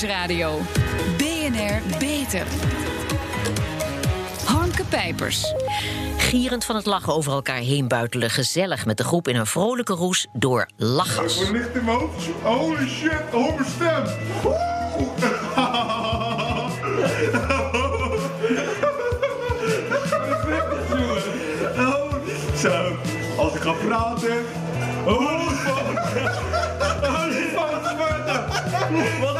Nieuwsradio. BNR Beter. Hanke Pijpers. Gierend van het lachen over elkaar heen buitelen. Gezellig met de groep in een vrolijke roes door lachgas. Ik licht in mijn hoofd. Holy shit, hoor mijn stem. Oh, Zo, als ik ga praten. Oh, fuck. Oh, fuck, fuck. Wat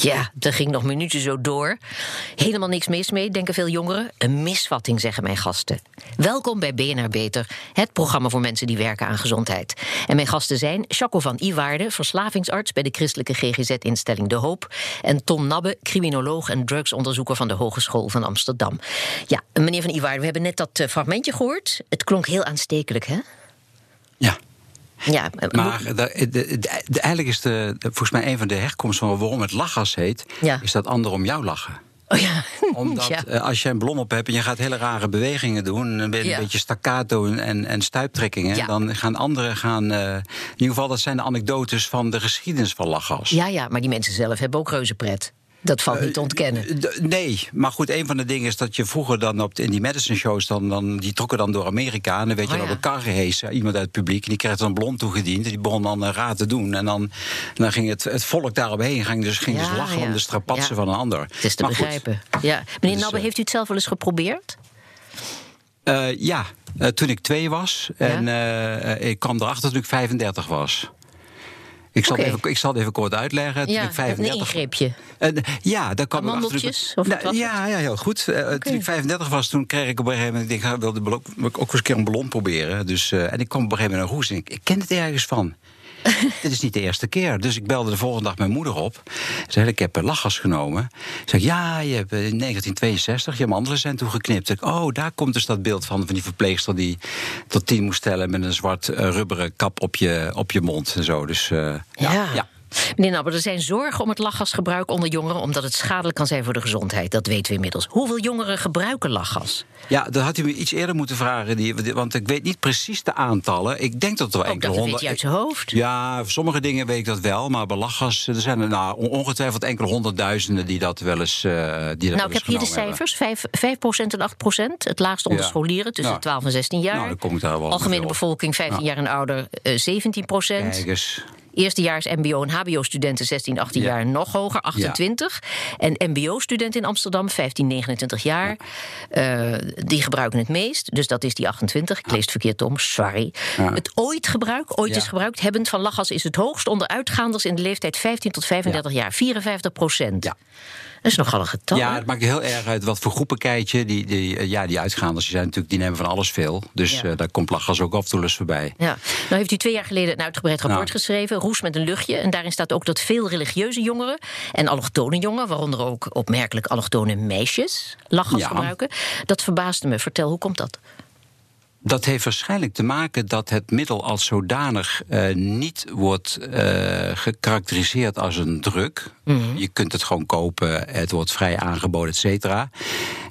Ja, dat ging nog minuten zo door. Helemaal niks mis mee, denken veel jongeren. Een misvatting, zeggen mijn gasten. Welkom bij BNR Beter, het programma voor mensen die werken aan gezondheid. En mijn gasten zijn Jaco van Iwaarde, verslavingsarts bij de christelijke GGZ-instelling De Hoop. En Tom Nabbe, criminoloog en drugsonderzoeker van de Hogeschool van Amsterdam. Ja, meneer van Iwaarde, we hebben net dat eh, fragmentje gehoord. Het klonk heel aanstekelijk, hè? Ja. Ja, eh, Maar de, de- eigenlijk is de, volgens mij een van de herkomsten van waarom het lachgas heet, Ja. is dat anderen om jou lachen. Oh ja. Omdat ja. eh, als je een ballon op hebt en je gaat hele rare bewegingen doen, een, Ja. beetje staccato en, en stuiptrekkingen, dan gaan anderen gaan. eh, in ieder geval, dat zijn de anekdotes van de geschiedenis van lachgas. ja, ja, maar die mensen zelf hebben ook reuze pret. Dat valt niet te ontkennen. Eh, D- Nee, maar goed, een van de dingen is dat je vroeger dan op de, in die medicine shows, dan, dan, die trokken dan door Amerika. En dan werd je Oh, op ja. een kar gehezen, iemand uit het publiek. En die kreeg dan een blond toegediend. En die begon dan een raad te doen. En dan, dan ging het, het volk daaromheen ging dus, ging dus lachen ja. om de strapatsen van een ander. Het is te Maar goed, begrijpen. Ja. Meneer Dus, Nabbe, eh, heeft u het zelf wel eens geprobeerd? eh, ja, eh, toen ik twee was. En eh, ik kwam erachter toen ik 35 was. Ik zal, even, ik zal het even kort uitleggen. Toen ja, ik 35 een ingreepje. En, ja, daar kwam. Amandeltjes, of Nou, ja, ja, heel goed. Eh, Toen ik 35 was, toen kreeg ik op een gegeven moment... Ik ik wilde ik ook eens een keer een ballon proberen. Dus, eh, en ik kwam op een gegeven moment naar Roes en ik, ik ken het ergens van. Dit is niet de eerste keer. Dus ik belde de volgende dag mijn moeder op. Ze zei, ik heb lachgas genomen. Ik zeg, ja, je hebt eh, in 1962 je mandelen zijn toegeknipt. Ik, oh, daar komt dus dat beeld van, van die verpleegster... die tot tien moest tellen met een zwart eh, rubberen kap op je, op je mond en zo. Dus eh, ja, Ja. ja. Meneer Nabbe, er zijn zorgen om het lachgasgebruik onder jongeren... omdat het schadelijk kan zijn voor de gezondheid. Dat weten we inmiddels. Hoeveel jongeren gebruiken lachgas? Ja, dat had u me iets eerder moeten vragen. Die, want ik weet niet precies de aantallen. Ik denk dat er wel enkele honderd... uit zijn hoofd. Ja, sommige dingen weet ik dat wel. Maar bij lachgas er zijn er nou, on- ongetwijfeld enkele honderdduizenden die dat wel eens. eh die dat Nou, wel ik heb hier de cijfers. 5, 5% en 8%. Het laagste onder Ja. scholieren tussen Nou, 12 en 16 jaar. nou, dan kom ik daar wel Algemene bevolking 15 jaar en ouder eh 17% Kijk eens. Eerstejaars MBO en HBO-studenten 16, 18 Ja. jaar nog hoger, 28. En MBO-studenten in Amsterdam, 15, 29 jaar. eh, die gebruiken het meest. Dus dat is die 28. Ik lees het verkeerd om, sorry. Het ooit gebruik, ooit is gebruikt, hebbend van lachgas is het hoogst onder uitgaanders in de leeftijd 15 tot 35 jaar. 54 procent. Ja. Dat is nogal een getal. Ja, het maakt heel erg uit wat voor groepen kijk je. Die, die, eh, ja, die uitgaanders die zijn natuurlijk, die nemen van alles veel. Dus Ja. eh, daar komt lachgas ook af en toe eens voorbij. Ja. Nou heeft u twee jaar geleden een uitgebreid rapport Nou. geschreven, Roes met een luchtje. En daarin staat ook dat veel religieuze jongeren en allochtone jongeren, waaronder ook opmerkelijk allochtone meisjes, lachgas Ja. gebruiken. Dat verbaasde me. Vertel, hoe komt dat? Dat heeft waarschijnlijk te maken dat het middel als zodanig eh, niet wordt eh, gekarakteriseerd als een druk. Je kunt het gewoon kopen, het wordt vrij aangeboden, et cetera.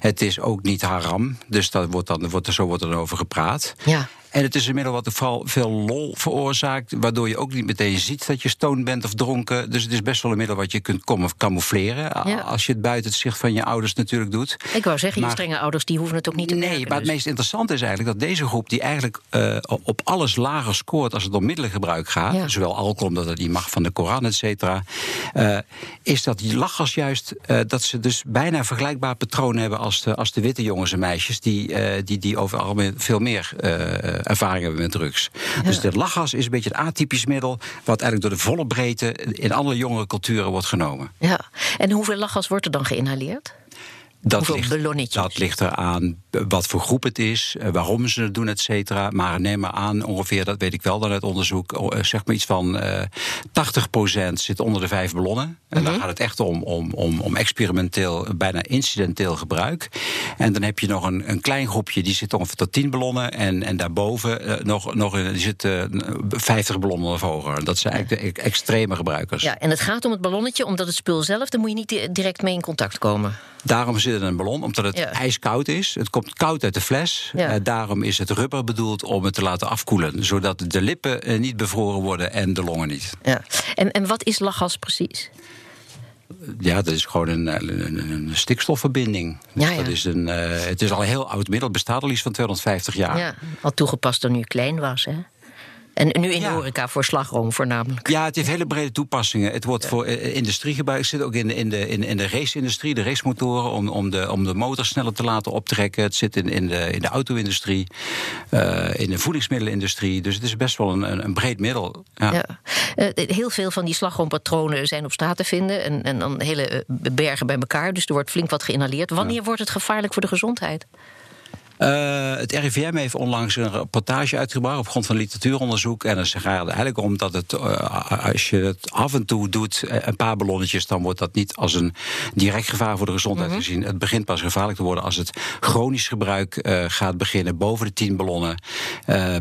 Het is ook niet haram, dus daar wordt dan, wordt er, zo wordt er dan over gepraat. Ja. En het is een middel wat vooral veel lol veroorzaakt, waardoor je ook niet meteen ziet dat je stoned bent of dronken. Dus het is best wel een middel wat je kunt camoufleren. Ja. Als je het buiten het zicht van je ouders natuurlijk doet. Ik wou zeggen, je strenge ouders die hoeven het ook niet te Nee, merken, maar het dus. meest interessante is eigenlijk dat deze groep, die eigenlijk eh, op alles lager scoort als het om middelengebruik gaat, Ja. zowel alcohol omdat het niet mag van de Koran, et cetera, eh, is dat die lachgas juist eh, dat ze dus bijna vergelijkbaar patroon hebben als de, als de witte jongens en meisjes, die, die, die over het algemeen veel meer ervaring hebben met drugs. Dus de lachgas is een beetje een atypisch middel, wat eigenlijk door de volle breedte in alle jongere culturen wordt genomen. Ja. En hoeveel lachgas wordt er dan geïnhaleerd? Dat Hoeveel ligt, ballonnetjes? dat ligt eraan wat voor groep het is, eh, waarom ze het doen, et cetera. Maar neem maar aan, ongeveer, dat weet ik wel dan uit onderzoek, eh, zeg maar iets van eh 80% zit onder de vijf ballonnen. En Mhm. dan gaat het echt om, om, om, om experimenteel, bijna incidenteel gebruik. En dan heb je nog een, een klein groepje, die zit ongeveer tot 10 ballonnen. En, en daarboven nog, nog die zit eh, 50 ballonnen of hoger. Dat zijn eigenlijk de e- extreme gebruikers. Ja, en het gaat om het ballonnetje, omdat het spul zelf, daar moet je niet di- direct mee in contact komen. Daarom zit er een ballon, omdat het Ja. ijskoud is. Het komt koud uit de fles. Ja. Eh, daarom is het rubber bedoeld om het te laten afkoelen. Zodat de lippen eh, niet bevroren worden en de longen niet. Ja. En, en wat is lachgas precies? Ja, dat is gewoon een, een, stikstofverbinding. Dus Ja, ja. Dat is een, eh, het is al een heel oud middel. Het bestaat al iets van 250 jaar. Ja, al toegepast toen u klein was, hè? En nu in de Ja. horeca voor slagroom voornamelijk. Ja, het heeft hele brede toepassingen. Het wordt voor eh, industrie gebruikt. Het zit ook in, de- in de, in, in de race-industrie, de racemotoren, om, om, de, om de motor sneller te laten optrekken. Het zit in, in de, in de auto-industrie, eh, in de voedingsmiddelenindustrie. Dus het is best wel een, een, breed middel. Ja. Ja. Eh, heel veel van die slagroompatronen zijn op straat te vinden. En, en dan hele bergen bij elkaar. Dus er wordt flink wat geïnhaleerd. Wanneer wordt het gevaarlijk voor de gezondheid? Eh, het RIVM heeft onlangs een rapportage uitgebracht op grond van literatuuronderzoek. En dan gaat eigenlijk om dat het, eh, als je het af en toe doet, eh, een paar ballonnetjes, dan wordt dat niet als een direct gevaar voor de gezondheid gezien. Het begint pas gevaarlijk te worden als het chronisch gebruik gaat beginnen boven de 10 ballonnen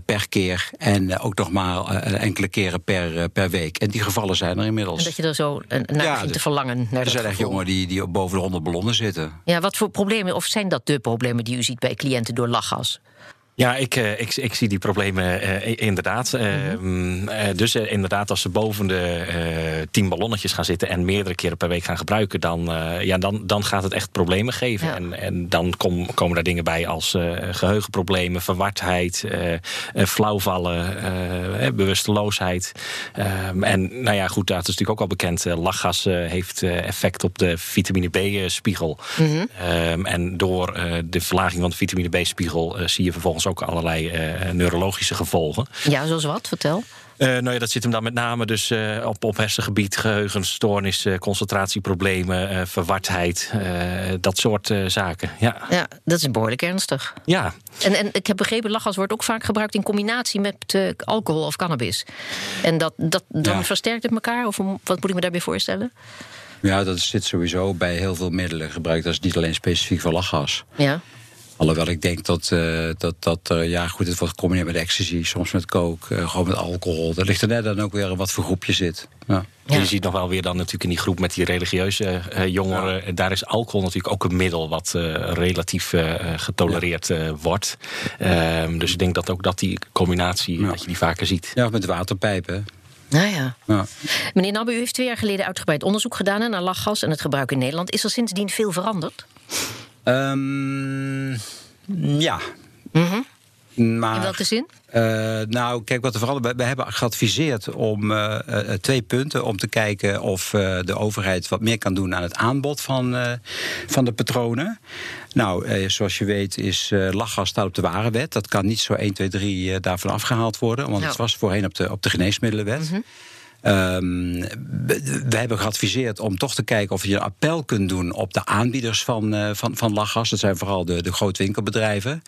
per keer. En ook nog maar enkele keren per, per week. En die gevallen zijn er inmiddels. En dat je er zo naar Ja, begint te de- verlangen. Naar er zijn echt jongeren die, die op boven de 100 ballonnen zitten. Ja, wat voor problemen, of zijn dat de problemen die u ziet bij cliënten door lachgas? Ja, ik, eh, ik, ik zie die problemen eh, inderdaad. Mhm. eh, dus eh, inderdaad, als ze boven de eh, tien ballonnetjes gaan zitten en meerdere keren per week gaan gebruiken, dan, eh, ja, dan, dan gaat het echt problemen geven. Ja. En, en dan kom- komen daar dingen bij als eh, geheugenproblemen, verwardheid, flauwvallen, bewusteloosheid. Ehm, en nou ja, goed, dat is natuurlijk ook al bekend. lachgas heeft effect op de vitamine B-spiegel. Mhm. Ehm, en door eh, de verlaging van de vitamine B-spiegel zie je vervolgens ook allerlei eh, neurologische gevolgen. Ja, zoals wat? Vertel. Eh, nou ja, dat zit hem dan met name dus eh, op, op hersengebied, geheugenstoornissen, concentratieproblemen, eh, verwardheid, eh, dat soort eh, zaken. Ja. Ja, dat is behoorlijk ernstig. ja. En, en ik heb begrepen, lachgas wordt ook vaak gebruikt in combinatie met eh, alcohol of cannabis. En dat, dat, dan Ja. versterkt het elkaar? Of wat moet ik me daarbij voorstellen? Ja, dat zit sowieso bij heel veel middelen gebruikt. Dat is niet alleen specifiek voor lachgas. Ja. Alhoewel ik denk dat, eh, dat, dat eh, ja goed, het wordt gecombineerd met ecstasy, soms met coke, eh, gewoon met alcohol. Dat ligt er net dan ook weer wat voor groep je zit. Ja. Je ziet nog wel weer dan natuurlijk in die groep met die religieuze eh, jongeren. Daar is alcohol natuurlijk ook een middel wat eh, relatief eh, getolereerd wordt. Ehm, dus ik denk dat ook dat die combinatie, Ja. dat je die vaker ziet. ja, met waterpijpen. Nou ja. Ja. Meneer Nabbe, u heeft twee jaar geleden uitgebreid onderzoek gedaan naar lachgas en het gebruik in Nederland. Is er sindsdien veel veranderd? Ehm, ja. Mhm. Maar, In welke zin? eh, nou, kijk wat er verandert. We hebben geadviseerd om eh, eh, twee punten. Om te kijken of de overheid wat meer kan doen aan het aanbod van, van de patronen. Nou, zoals je weet is lachgas staat op de warenwet. Dat kan niet zo 1, 2, 3 eh, daarvan afgehaald worden. Want Nou. het was voorheen op de, op de geneesmiddelenwet. Ehm, we, we hebben geadviseerd om toch te kijken of je een appel kunt doen op de aanbieders van, eh, van, van lachgas. Dat zijn vooral de, de grote winkelbedrijven.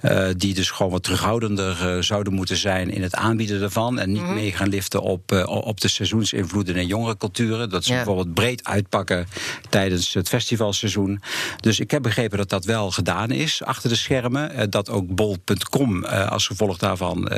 eh, die dus gewoon wat terughoudender eh, zouden moeten zijn in het aanbieden ervan. En niet mee gaan liften op, op de seizoensinvloeden en jongerenculturen. Dat ze Ja. bijvoorbeeld breed uitpakken tijdens het festivalseizoen. Dus ik heb begrepen dat dat wel gedaan is achter de schermen. Dat ook bol.com als gevolg daarvan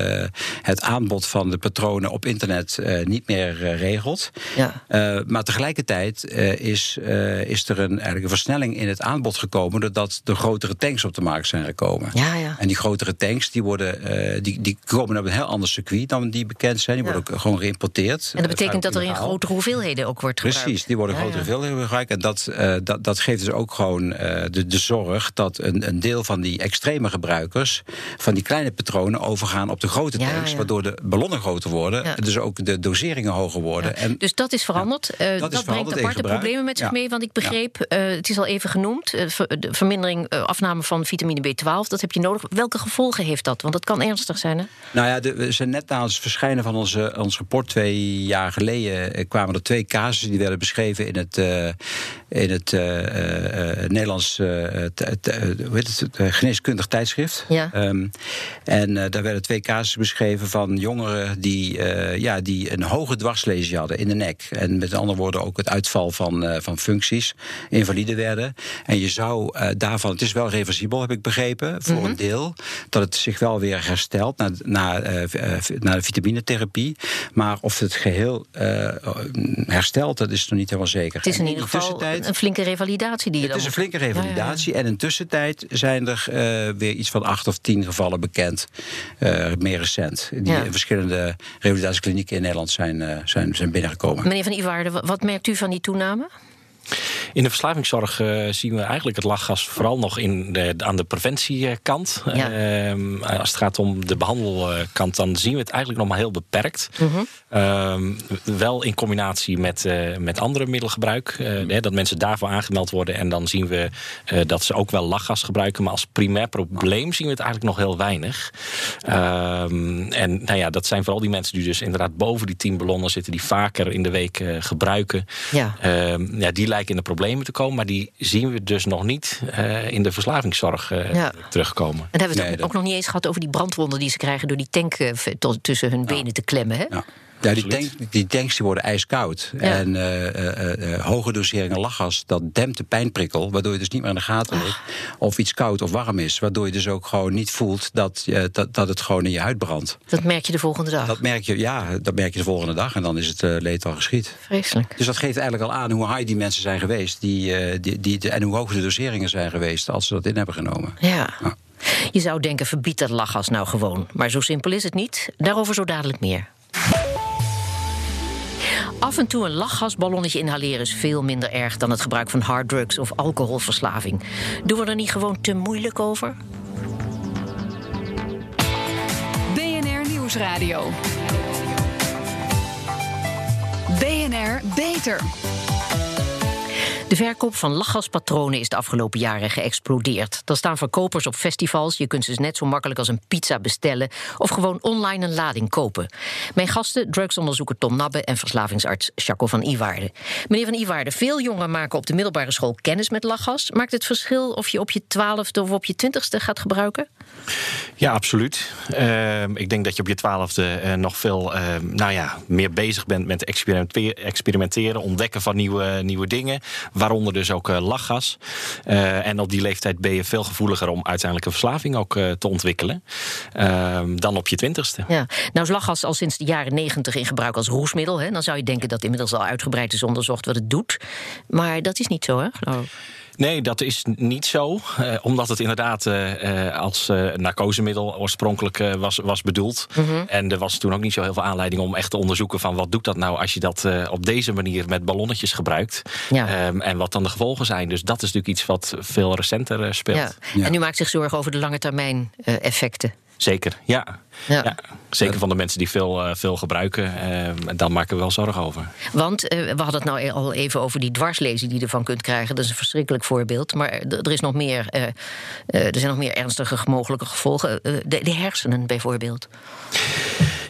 het aanbod van de patronen op internet niet meer eh, regelt. Ja. Eh, maar tegelijkertijd eh, is, is er een, eigenlijk een versnelling in het aanbod gekomen. doordat de grotere tanks op de markt zijn gekomen. Ja, ja. En die grotere tanks die worden, die, die komen op een heel ander circuit dan die bekend zijn. Die worden ook gewoon geïmporteerd. En dat betekent dat er in grotere hoeveelheden ook wordt gebruikt. Precies, die worden grotere hoeveelheden gebruikt. En dat, dat, dat geeft dus ook gewoon de, de zorg dat een, een deel van die extreme gebruikers van die kleine patronen overgaan op de grote tanks. Waardoor de ballonnen groter worden. Dus ook de hoger worden. En Dus dat is veranderd. Eh, dat brengt aparte problemen met zich Ja. mee. Want ik begreep, eh, het is al even genoemd, eh, de vermindering, afname van vitamine B12. Dat heb je nodig. Welke gevolgen heeft dat? Want dat kan ernstig zijn, hè? Nou ja, de, we zijn net na het verschijnen van onze, ons rapport twee jaar geleden kwamen er twee casussen die werden beschreven in het, in het Nederlands geneeskundig tijdschrift. Ja. Ehm, en daar werden twee casussen beschreven van jongeren die, ja, die een hoge hoge dwarslesie hadden in de nek. En met andere woorden ook het uitval van, eh, van functies, invalide werden. En je zou eh, daarvan, het is wel reversibel, heb ik begrepen, voor een deel. Dat het zich wel weer herstelt na, na, eh, na de vitaminetherapie. Maar of het geheel eh, herstelt, dat is nog niet helemaal zeker. Het is in ieder de geval een flinke revalidatie die je het dan... is een flinke revalidatie. En in tussentijd zijn er weer iets van acht of tien gevallen bekend. meer recent. Die Ja. in verschillende revalidatieklinieken in Nederland zijn, eh, zijn, zijn binnengekomen. Meneer Van Iwaarde, wa- wat merkt u van die toename? In de verslavingszorg eh, zien we eigenlijk het lachgas vooral nog in de, aan de preventiekant. Ja. Ehm, als het gaat om de behandelkant, dan zien we het eigenlijk nog maar heel beperkt. Mhm. Ehm, wel in combinatie met, eh, met andere middelgebruik. eh, hè, dat mensen daarvoor aangemeld worden. En dan zien we dat ze ook wel lachgas gebruiken. Maar als primair probleem zien we het eigenlijk nog heel weinig. Ehm, en nou ja, dat zijn vooral die mensen die dus inderdaad boven die 10 ballonnen zitten. Die vaker in de week gebruiken. Ja. Ja, die lijken in de problemen te komen, maar die zien we dus nog niet eh, in de verslavingszorg eh, Ja. terugkomen. En dan hebben we het Nee, ook, ook nog niet eens gehad over die brandwonden die ze krijgen door die tank eh, tot- tussen hun benen te klemmen. Hè? Ja. Ja, die, tank, die tanks die worden ijskoud. Ja. En eh, eh, eh, hoge doseringen lachgas, dat dempt de pijnprikkel. Waardoor je dus niet meer in de gaten Ah. hebt of iets koud of warm is. Waardoor je dus ook gewoon niet voelt dat, eh, dat, dat het gewoon in je huid brandt. Dat merk je de volgende dag. Dat merk je, ja, dat merk je de volgende dag. En dan is het eh, leed al geschied. Vreselijk. Dus dat geeft eigenlijk al aan hoe high die mensen zijn geweest. Die, eh, die, die, en hoe hoog de doseringen zijn geweest als ze dat in hebben genomen. Ja. Ja. Je zou denken, verbied dat lachgas nou gewoon. Maar zo simpel is het niet. Daarover zo dadelijk meer. Af en toe een lachgasballonnetje inhaleren is veel minder erg dan het gebruik van harddrugs of alcoholverslaving. Doen we er niet gewoon te moeilijk over? BNR Nieuwsradio. BNR Beter. De verkoop van lachgaspatronen is de afgelopen jaren geëxplodeerd. Dan staan verkopers op festivals. Je kunt ze net zo makkelijk als een pizza bestellen of gewoon online een lading kopen. Mijn gasten, drugsonderzoeker Tom Nabbe en verslavingsarts Jaco van Iwaarde. Meneer van Iwaarde, veel jongeren maken op de middelbare school kennis met lachgas. Maakt het verschil of je op je twaalfde of op je twintigste gaat gebruiken? Ja, absoluut. Ehm, ik denk dat je op je twaalfde eh, nog veel ehm, nou ja, meer bezig bent met experimenter- experimenteren, ontdekken van nieuwe, nieuwe dingen. Waaronder dus ook eh, lachgas. Eh, en op die leeftijd ben je veel gevoeliger om uiteindelijk een verslaving ook te ontwikkelen. ehm, dan op je twintigste. Ja. Nou is lachgas al sinds de jaren negentig in gebruik als roesmiddel. Hè? Dan zou je denken dat inmiddels al uitgebreid is onderzocht wat het doet. Maar dat is niet zo, hè? ik. Nee, dat is niet zo. eh, omdat het inderdaad eh, eh, als eh, narcosemiddel oorspronkelijk eh, was, was bedoeld. Mhm. En er was toen ook niet zo heel veel aanleiding om echt te onderzoeken van wat doet dat nou als je dat eh, op deze manier met ballonnetjes gebruikt. Ja. Ehm, en wat dan de gevolgen zijn. Dus dat is natuurlijk iets wat veel recenter eh, speelt. Ja. Ja. En u maakt zich zorgen over de lange termijn eh, effecten. Zeker, ja. Ja. Ja. Zeker van de mensen die veel, eh, veel gebruiken. ehm, daar maken we wel zorgen over. Want eh, we hadden het nou al even over die dwarslezing die je ervan kunt krijgen. Dat is een verschrikkelijk voorbeeld. Maar er er is nog meer, eh, eh, er zijn nog meer ernstige mogelijke gevolgen. Eh, de, de hersenen bijvoorbeeld.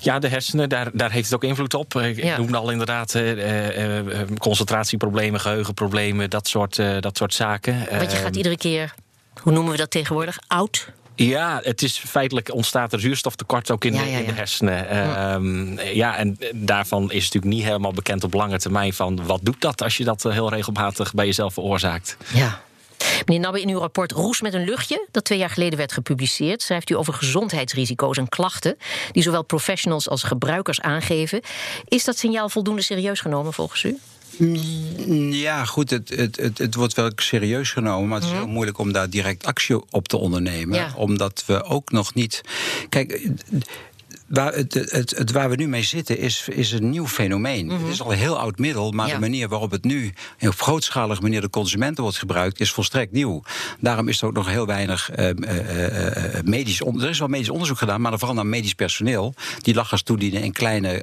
Ja, de hersenen, daar, daar heeft het ook invloed op. Ik Ja. noemde al inderdaad eh, eh, eh, concentratieproblemen, geheugenproblemen, dat soort, eh, dat soort zaken. Want je Ehm, gaat iedere keer, hoe noemen we dat tegenwoordig? Oud? Ja, het is feitelijk ontstaat er zuurstoftekort ook in, Ja, de, ja, in de ja. hersenen. Ehm, ja, en daarvan is natuurlijk niet helemaal bekend op lange termijn van wat doet dat als je dat eh, heel regelmatig bij jezelf veroorzaakt. Ja. Meneer Nabbe, in uw rapport Roes met een luchtje, dat twee jaar geleden werd gepubliceerd, schrijft u over gezondheidsrisico's en klachten die zowel professionals als gebruikers aangeven. Is dat signaal voldoende serieus genomen volgens u? Ja, goed, het, het, het, het wordt wel serieus genomen, maar het is heel moeilijk om daar direct actie op te ondernemen. Ja. Omdat we ook nog niet. Kijk. Waar, het, het, het, waar we nu mee zitten is, is een nieuw fenomeen. Het is al een heel oud middel, maar Ja. de manier waarop het nu op grootschalige manier de consumenten wordt gebruikt, is volstrekt nieuw. Daarom is er ook nog heel weinig eh, eh, eh, medisch onderzoek. Er is wel medisch onderzoek gedaan, maar vooral naar medisch personeel. Die lachgas toedienen in kleine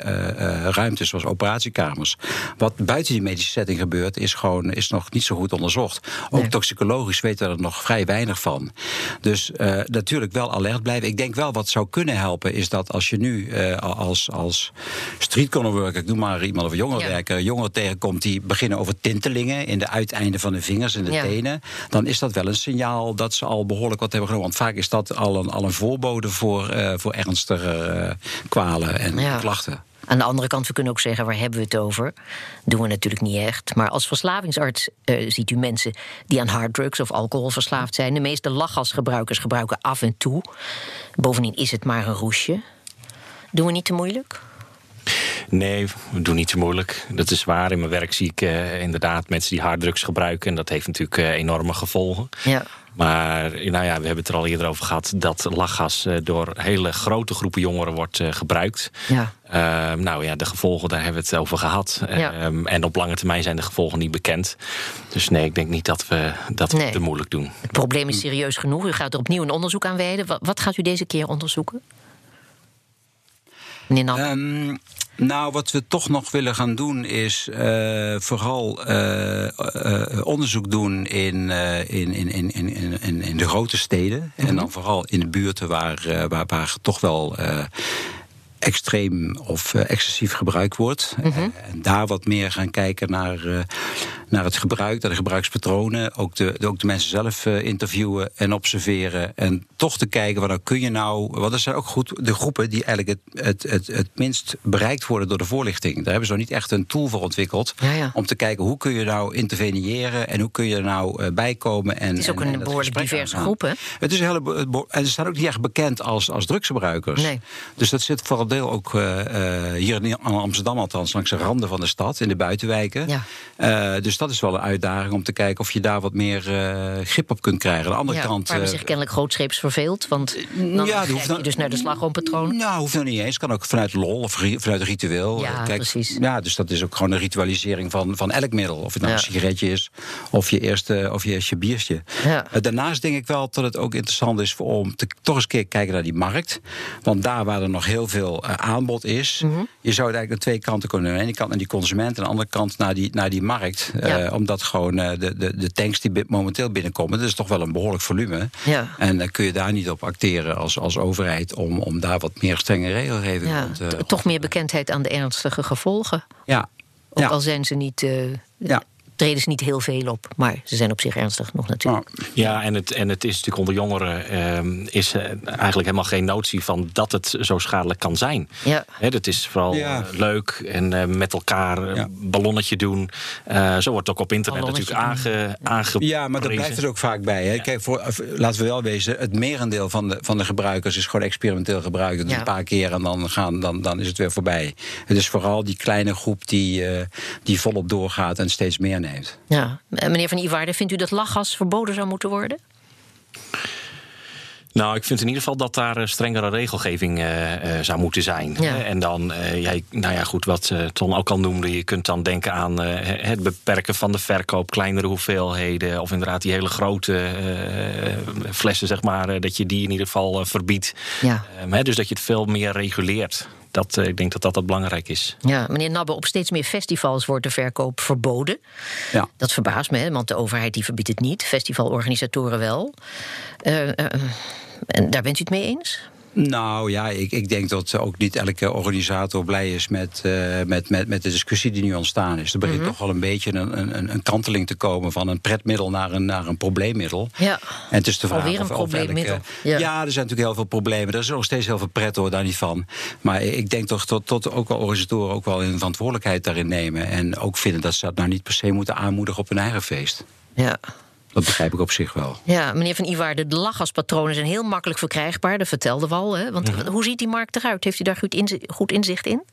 ruimtes, zoals operatiekamers. Wat buiten die medische setting gebeurt, is, gewoon, is nog niet zo goed onderzocht. Ook Nee. toxicologisch weten we er nog vrij weinig van. Dus natuurlijk wel alert blijven. Ik denk wel wat zou kunnen helpen, is dat als je nu eh, als, als street corner worker, ik noem maar iemand of jongerenwerker, jongeren tegenkomt die beginnen over tintelingen in de uiteinden van de vingers en de Ja. tenen, dan is dat wel een signaal dat ze al behoorlijk wat hebben genomen. Want vaak is dat al een, al een voorbode voor, eh, voor ernstige eh, kwalen en Ja. klachten. Aan de andere kant, we kunnen ook zeggen, waar hebben we het over? Doen we natuurlijk niet echt. Maar als verslavingsarts ziet u mensen die aan harddrugs of alcohol verslaafd zijn. De meeste lachgasgebruikers gebruiken af en toe. Bovendien is het maar een roesje. Doen we niet te moeilijk? Nee, we doen niet zo moeilijk. Dat is waar. In mijn werk zie ik eh, inderdaad mensen die harddrugs gebruiken. En dat heeft natuurlijk eh, enorme gevolgen. Ja. Maar nou ja, we hebben het er al eerder over gehad dat lachgas eh, door hele grote groepen jongeren wordt eh, gebruikt. Ja. Ehm, nou ja, de gevolgen, daar hebben we het over gehad. Ja. Ehm, en op lange termijn zijn de gevolgen niet bekend. Dus nee, ik denk niet dat we dat Nee. te moeilijk doen. Het probleem is serieus genoeg. U gaat er opnieuw een onderzoek aan wijden. Wat gaat u deze keer onderzoeken? Ehm, nou, wat we toch nog willen gaan doen is eh, vooral eh, eh, onderzoek doen in, in, in, in, in, in, de grote steden. En dan vooral in de buurten waar, waar, waar toch wel extreem of eh, excessief gebruik wordt. Eh, en daar wat meer gaan kijken naar, eh, naar het gebruik, naar de gebruikspatronen. Ook de, de- ook de mensen zelf interviewen en observeren. En toch te kijken, wat nou kun je nou... Want dat zijn ook goed de groepen die eigenlijk het, het, het, het minst bereikt worden door de voorlichting. Daar hebben ze nog niet echt een tool voor ontwikkeld. Ja, ja. Om te kijken, hoe kun je nou interveneren... en hoe kun je er nou eh, bijkomen. En, Het is ook en- een en behoorlijk diverse groep, hè? Het is een hele, en ze staan ook niet echt bekend als, als drugsgebruikers. Nee. Dus dat zit voor deel ook eh, eh, hier in Amsterdam althans, langs de randen van de stad, in de buitenwijken. Ja. Eh, dus dat is wel een uitdaging om te kijken of je daar wat meer grip op kunt krijgen. Aan de andere Ja, kant. waar zich kennelijk grootscheeps verveelt. Want dan ja, hoeft je dan- dus naar de slagroompatroon. Nou, hoeft nog niet eens. Kan ook vanuit lol of ri- vanuit ritueel. Ja, precies. Ja, dus dat is ook gewoon een ritualisering van, van elk middel. Of het nou Ja. een sigaretje is, of je eerste, of je eerste biertje. Ja. Daarnaast denk ik wel dat het ook interessant is om te, toch eens een keer kijken naar die markt. Want daar waar er nog heel veel eh, aanbod is, Mhm. je zou het eigenlijk aan twee kanten kunnen doen. Aan de ene kant naar die consument, en aan de andere kant naar die, naar die markt. Eh, omdat gewoon eh, de, de, de tanks die momenteel binnenkomen, dat is toch wel een behoorlijk volume. Ja. En dan kun je daar niet op acteren als, als overheid om, om daar wat meer strenge regelgeving Ja, rond, eh, t- toch meer bekendheid aan de ernstige gevolgen. Ja. Ook al zijn ze niet, Ja. Treden ze niet heel veel op. Maar ze zijn op zich ernstig nog natuurlijk. Ja, en het, en het is natuurlijk onder jongeren ehm, is eh, eigenlijk helemaal geen notie van dat het zo schadelijk kan zijn. Ja. Hè, dat is vooral Ja. eh, leuk en eh, met elkaar een Ja. ballonnetje doen. Eh, zo wordt het ook op internet Ballonnetje natuurlijk aange, aangeprezen. Ja, maar daar blijft het ook vaak bij. Hè. Kijk, voor, of, laten we wel wezen, het merendeel van de, van de gebruikers is gewoon experimenteel gebruikt. Dat Ja. een paar keer en dan, gaan, dan, dan is het weer voorbij. Het is vooral die kleine groep die, eh, die volop doorgaat en steeds meer neemt. Ja. Meneer Van Iwaarde, vindt u dat lachgas verboden zou moeten worden? Nou, ik vind in ieder geval dat daar eh, strengere regelgeving eh, eh, zou moeten zijn. Ja. En dan, eh, ja, nou ja, goed, wat eh, Ton ook al noemde, je kunt dan denken aan eh, het beperken van de verkoop, kleinere hoeveelheden, of inderdaad die hele grote eh, flessen, zeg maar, eh, dat je die in ieder geval verbiedt. Ja. Ehm, hè, dus dat je het veel meer reguleert. Dat, eh, ik denk dat dat, dat belangrijk is. Ja, meneer Nabbe, op steeds meer festivals wordt de verkoop verboden. Ja. Dat verbaast me, hè, want de overheid die verbiedt het niet. Festivalorganisatoren wel. Eh, eh, en daar bent u het mee eens? Nou ja, ik, ik denk dat ook niet elke organisator blij is met, eh, met, met, met de discussie die nu ontstaan is. Er begint Mhm. toch wel een beetje een, een, een kanteling te komen van een pretmiddel naar een, naar een probleemmiddel. Ja. En het is de vraag Alweer een of- of probleemmiddel. elke- Ja. Ja. er zijn natuurlijk heel veel problemen. Er is nog steeds heel veel pret hoor, daar niet van. Maar ik denk toch tot, tot ook wel organisatoren ook wel een verantwoordelijkheid daarin nemen. En ook vinden dat ze dat nou niet per se moeten aanmoedigen op hun eigen feest. Ja. Dat begrijp ik op zich wel. Ja, meneer Van Iwaarde, de lachgaspatronen zijn heel makkelijk verkrijgbaar. Dat vertelde we al. Hè? Want hoe ziet die markt eruit? Heeft u daar goed inzicht in?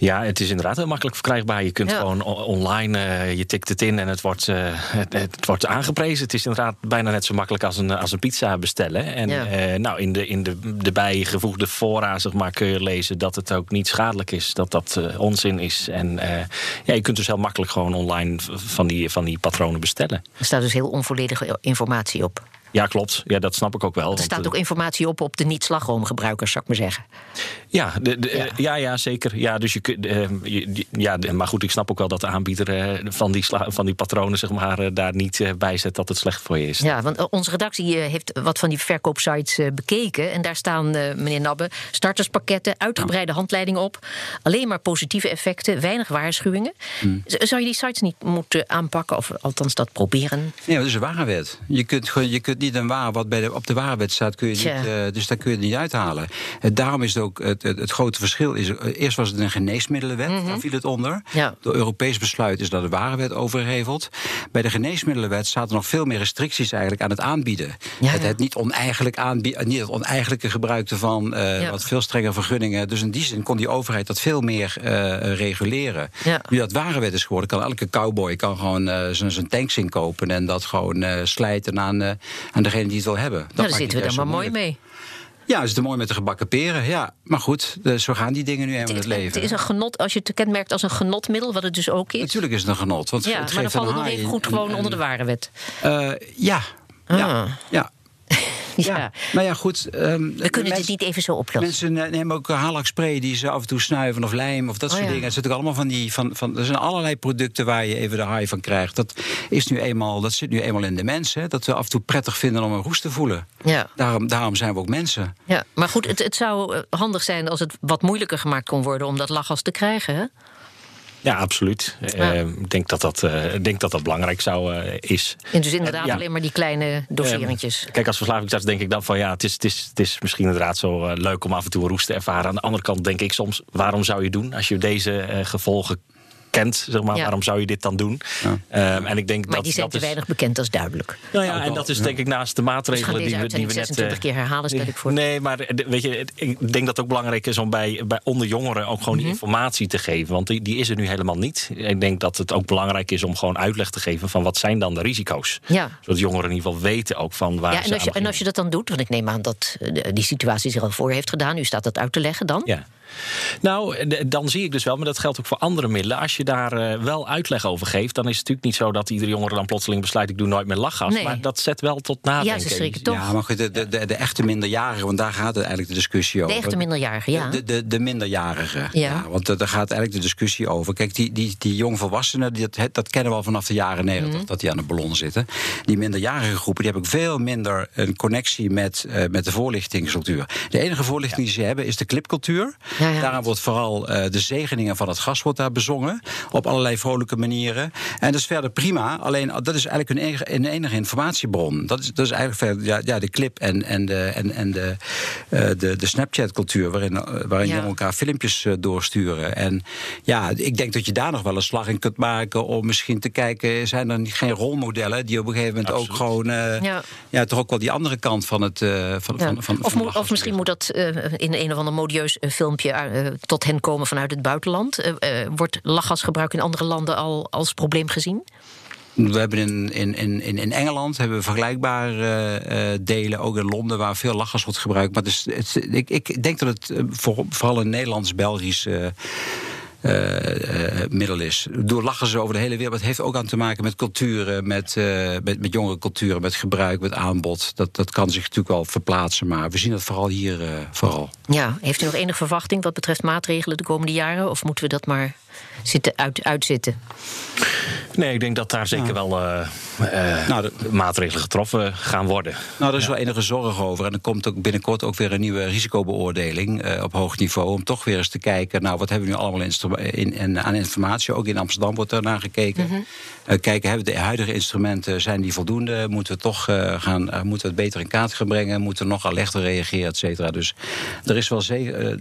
Ja, het is inderdaad heel makkelijk verkrijgbaar. Je kunt Ja. gewoon online, eh, je tikt het in en het wordt, eh, het, het wordt aangeprezen. Het is inderdaad bijna net zo makkelijk als een, als een pizza bestellen. En Ja. eh, nou, in de, in de, de bijgevoegde fora zeg maar, kun je lezen dat het ook niet schadelijk is. Dat dat onzin is. En ja, je kunt dus heel makkelijk gewoon online van die, van die patronen bestellen. Er staat dus heel onvolledige informatie op. Ja, klopt. Ja, dat snap ik ook wel. Er want, staat eh, ook informatie op op de niet-slagroomgebruikers, zou ik maar zeggen. Ja, de, de, Ja. ja. ja, ja, zeker. Ja, dus je, eh, je- ja, de- maar goed, ik snap ook wel dat de aanbieder eh, van, die sla- van die patronen zeg maar, eh, daar niet eh, bij zet dat het slecht voor je is. Ja, want eh, onze redactie eh, heeft wat van die verkoopsites eh, bekeken. En daar staan, eh, meneer Nabbe, starterspakketten, uitgebreide handleidingen op. Alleen maar positieve effecten, weinig waarschuwingen. Z- Zou je die sites niet moeten aanpakken, of althans dat proberen? Nee, dat is een warenwet. Je kunt, gewoon- je kunt het niet een waar wat bij de, op de waarwet staat, kun je niet, eh, dus daar kun je het niet uithalen. Eh, daarom is het ook het, het, het grote verschil. Is, eh, eerst was het een geneesmiddelenwet, daar viel het onder. Ja. Door Europees besluit is dat de waarwet overheveld. Bij de geneesmiddelenwet zaten nog veel meer restricties eigenlijk aan het aanbieden. Ja, het, het niet, oneigenlijk aanbieden, niet het oneigenlijke gebruik ervan, wat veel strenger vergunningen. Dus in die zin kon die overheid dat veel meer reguleren. Nu dat warenwet is geworden, kan elke cowboy kan gewoon zijn tanks inkopen en dat gewoon slijten aan, aan degene die het wil hebben. Dat Nou, daar zitten we het dan maar mooi mee. Ja, is het mooi met de gebakken peren. Ja, maar goed, dus zo gaan die dingen nu eenmaal in het Het leven. is een genot, als je het kenmerkt als een genotmiddel, wat het dus ook is. Natuurlijk is het een genot. Want Ja, het maar geeft dan valt het nog even en- goed gewoon onder de ware wet. Eh, ja. Ja. Ah. ja. Ja. Ja. Nou ja, goed. ehm, We kunnen dit niet even zo oplossen. Mensen eh, nemen ook haalakspray die ze af en toe snuiven of lijm of dat Oh, soort ja. dingen. Het zit ook allemaal van die. Van, van, er zijn allerlei producten waar je even de high van krijgt. Dat, is nu eenmaal, dat zit nu eenmaal in de mensen. Dat we af en toe prettig vinden om een roest te voelen. Ja. Daarom, daarom zijn we ook mensen. Ja, maar goed, het, het zou eh, handig zijn als het wat moeilijker gemaakt kon worden om dat lachgas te krijgen. Hè? Ja, absoluut. Ja. Eh, Ik denk dat dat, eh, denk dat dat belangrijk zou eh, is. En dus inderdaad Ja. alleen maar die kleine doseringjes. Kijk, als verslavingsarts denk ik dan van ja, het is, het is, het is misschien inderdaad zo leuk om af en toe een roest te ervaren. Aan de andere kant denk ik soms, waarom zou je doen als je deze gevolgen kent? Zeg maar, Ja. waarom zou je dit dan doen? Ehm, en ik denk maar dat die zijn dat te is, weinig bekend, dat is duidelijk. Nou ja, en dat is denk ik naast de Dus maatregelen deze die we, die we net. 26 eh, keer herhalen, stel ik voor. Nee, maar eh, weet je, ik denk dat het ook belangrijk is om bij, bij onder jongeren ook gewoon Mhm. die informatie te geven. Want die, die is er nu helemaal niet. Ik denk dat het ook belangrijk is om gewoon uitleg te geven van wat zijn dan de risico's. Ja. Zodat jongeren in ieder geval weten ook van waar Ja, ze en als, je, aan en als je dat dan doet, want ik neem aan dat eh, die situatie zich al voor heeft gedaan, u staat dat uit te leggen dan? Ja. Nou, dan zie ik dus wel, maar dat geldt ook voor andere middelen. Als je daar eh, wel uitleg over geeft, dan is het natuurlijk niet zo dat iedere jongere dan plotseling besluit: ik doe nooit meer lachgas. Nee. Maar dat zet wel tot nadenken. Ja, ze schrikken toch. Ja, maar goed, de, de, de, de echte minderjarigen, want daar gaat het eigenlijk de discussie over. De echte minderjarigen, ja. De, de, de minderjarigen. Ja. Ja. want daar gaat eigenlijk de discussie over. Kijk, die, die, die jongvolwassenen, die, dat, dat kennen we al vanaf de jaren negentig, Mhm. dat die aan de ballon zitten. Die minderjarige groepen, die hebben ook veel minder een connectie met, eh, met de voorlichtingsstructuur. De enige voorlichting die ze hebben is de clipcultuur. Ja, ja. Daaraan wordt vooral eh, de zegeningen van het gas wordt daar bezongen. Op allerlei vrolijke manieren. En dat is verder prima. Alleen dat is eigenlijk hun enige, hun enige informatiebron. Dat is, dat is eigenlijk verder, ja, ja, de clip en, en de, en, en de, eh, de, de Snapchat-cultuur. Waarin, eh, waarin jongeren elkaar filmpjes doorsturen. En ja, ik denk dat je daar nog wel een slag in kunt maken. Om misschien te kijken, zijn er niet, geen rolmodellen die op een gegeven moment ook gewoon. eh, Ja. ja. toch ook wel die andere kant van het. eh, van, Ja. van, van, of, van of misschien moet dat in een of ander modieus eh, eh, tot hen komen vanuit het buitenland. Eh, eh, wordt lachgasgebruik in andere landen al als probleem gezien? We hebben in, in, in, in Engeland hebben we vergelijkbare delen, ook in Londen, waar veel lachgas wordt gebruikt. Maar is, het, ik, ik denk dat het voor, vooral een Nederlands-Belgisch eh, eh, middel is. Door lachen ze over de hele wereld. Het heeft ook aan te maken met culturen, met, eh, met, met jongere culturen, met gebruik, met aanbod. Dat, dat kan zich natuurlijk wel verplaatsen, maar we zien het vooral hier eh, vooral. Ja, heeft u nog enige verwachting wat betreft maatregelen de komende jaren? Of moeten we dat maar zitten uit, uitzitten? Nee, ik denk dat daar zeker wel eh, eh, Nou, de- maatregelen getroffen gaan worden. Nou, daar is wel enige zorg over. En er komt ook binnenkort ook weer een nieuwe risicobeoordeling eh, op hoog niveau. Om toch weer eens te kijken, nou, wat hebben we nu allemaal in, in, aan informatie? Ook in Amsterdam wordt er naar gekeken. Mhm. Eh, kijken, hebben de huidige instrumenten, zijn die voldoende? Moeten we toch eh, gaan, eh, moeten we het beter in kaart gaan brengen? Moeten we nog alerter reageren, et cetera? Dus er is wel,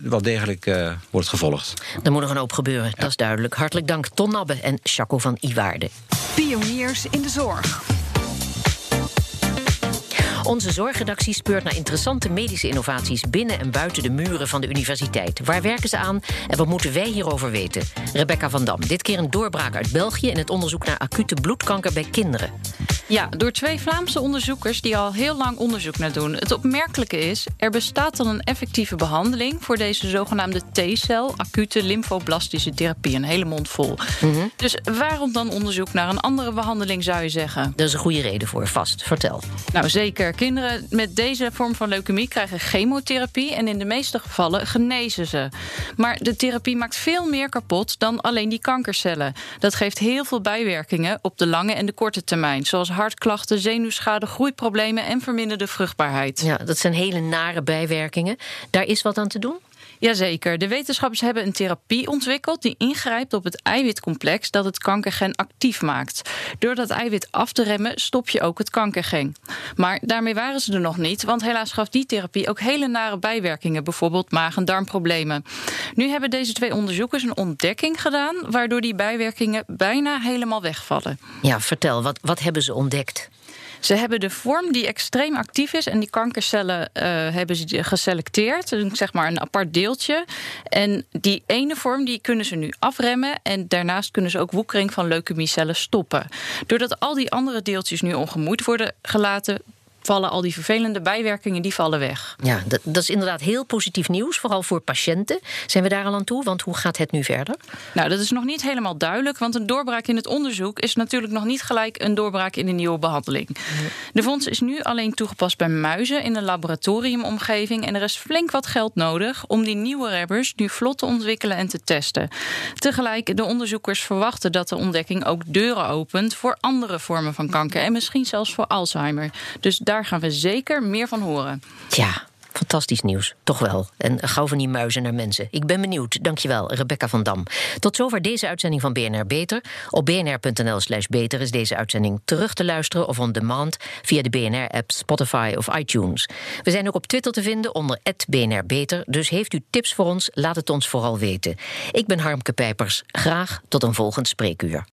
wel degelijk eh, wordt gevolgd. Er moet nog een hoop gebeuren, dat is duidelijk. Hartelijk dank Ton Nabbe en Chaco van Iwaarde. Pioniers in de zorg. Onze zorgredactie speurt naar interessante medische innovaties binnen en buiten de muren van de universiteit. Waar werken ze aan en wat moeten wij hierover weten? Rebecca van Dam, dit keer een doorbraak uit België in het onderzoek naar acute bloedkanker bij kinderen. Ja, door twee Vlaamse onderzoekers die al heel lang onderzoek naar doen. Het opmerkelijke is, er bestaat dan een effectieve behandeling voor deze zogenaamde T-cel, acute lymfoblastische therapie, een hele mond vol. Dus waarom dan onderzoek naar een andere behandeling, zou je zeggen? Daar is een goede reden voor, vast. Vertel. Nou, zeker. Kinderen met deze vorm van leukemie krijgen chemotherapie en in de meeste gevallen genezen ze. Maar de therapie maakt veel meer kapot dan alleen die kankercellen. Dat geeft heel veel bijwerkingen op de lange en de korte termijn, zoals hartklachten, zenuwschade, groeiproblemen en verminderde vruchtbaarheid. Ja, dat zijn hele nare bijwerkingen. Daar is wat aan te doen? Jazeker. De wetenschappers hebben een therapie ontwikkeld die ingrijpt op het eiwitcomplex dat het kankergen actief maakt. Door dat eiwit af te remmen stop je ook het kankergen. Maar daarmee waren ze er nog niet, want helaas gaf die therapie ook hele nare bijwerkingen, bijvoorbeeld maag- en darmproblemen. Nu hebben deze twee onderzoekers een ontdekking gedaan waardoor die bijwerkingen bijna helemaal wegvallen. Ja, vertel, wat, wat hebben ze ontdekt? Ze hebben de vorm die extreem actief is en die kankercellen uh, hebben ze geselecteerd, zeg maar een apart deeltje. En die ene vorm die kunnen ze nu afremmen en daarnaast kunnen ze ook woekering van leukemiecellen stoppen. Doordat al die andere deeltjes nu ongemoeid worden gelaten, vallen al die vervelende bijwerkingen die vallen weg. Ja, dat, dat, is inderdaad heel positief nieuws, vooral voor patiënten. Zijn we daar al aan toe? Want hoe gaat het nu verder? Nou, dat is nog niet helemaal duidelijk, want een doorbraak in het onderzoek is natuurlijk nog niet gelijk een doorbraak in een nieuwe behandeling. De fonds is nu alleen toegepast bij muizen in een laboratoriumomgeving en er is flink wat geld nodig om die nieuwe rebbers nu vlot te ontwikkelen en te testen. Tegelijk, de onderzoekers verwachten dat de ontdekking ook deuren opent voor andere vormen van kanker en misschien zelfs voor Alzheimer. Dus daar daar gaan we zeker meer van horen. Ja, Fantastisch nieuws, toch wel. En gauw van die muizen naar mensen. Ik ben benieuwd. Dankjewel, Rebecca van Dam. Tot zover deze uitzending van BNR Beter. Op bnr.nl slash beter is deze uitzending terug te luisteren... of on demand via de BNR-app, Spotify of iTunes. We zijn ook op Twitter te vinden onder BNR Beter. Dus heeft u tips voor ons, laat het ons vooral weten. Ik ben Harmke Pijpers. Graag tot een volgend spreekuur.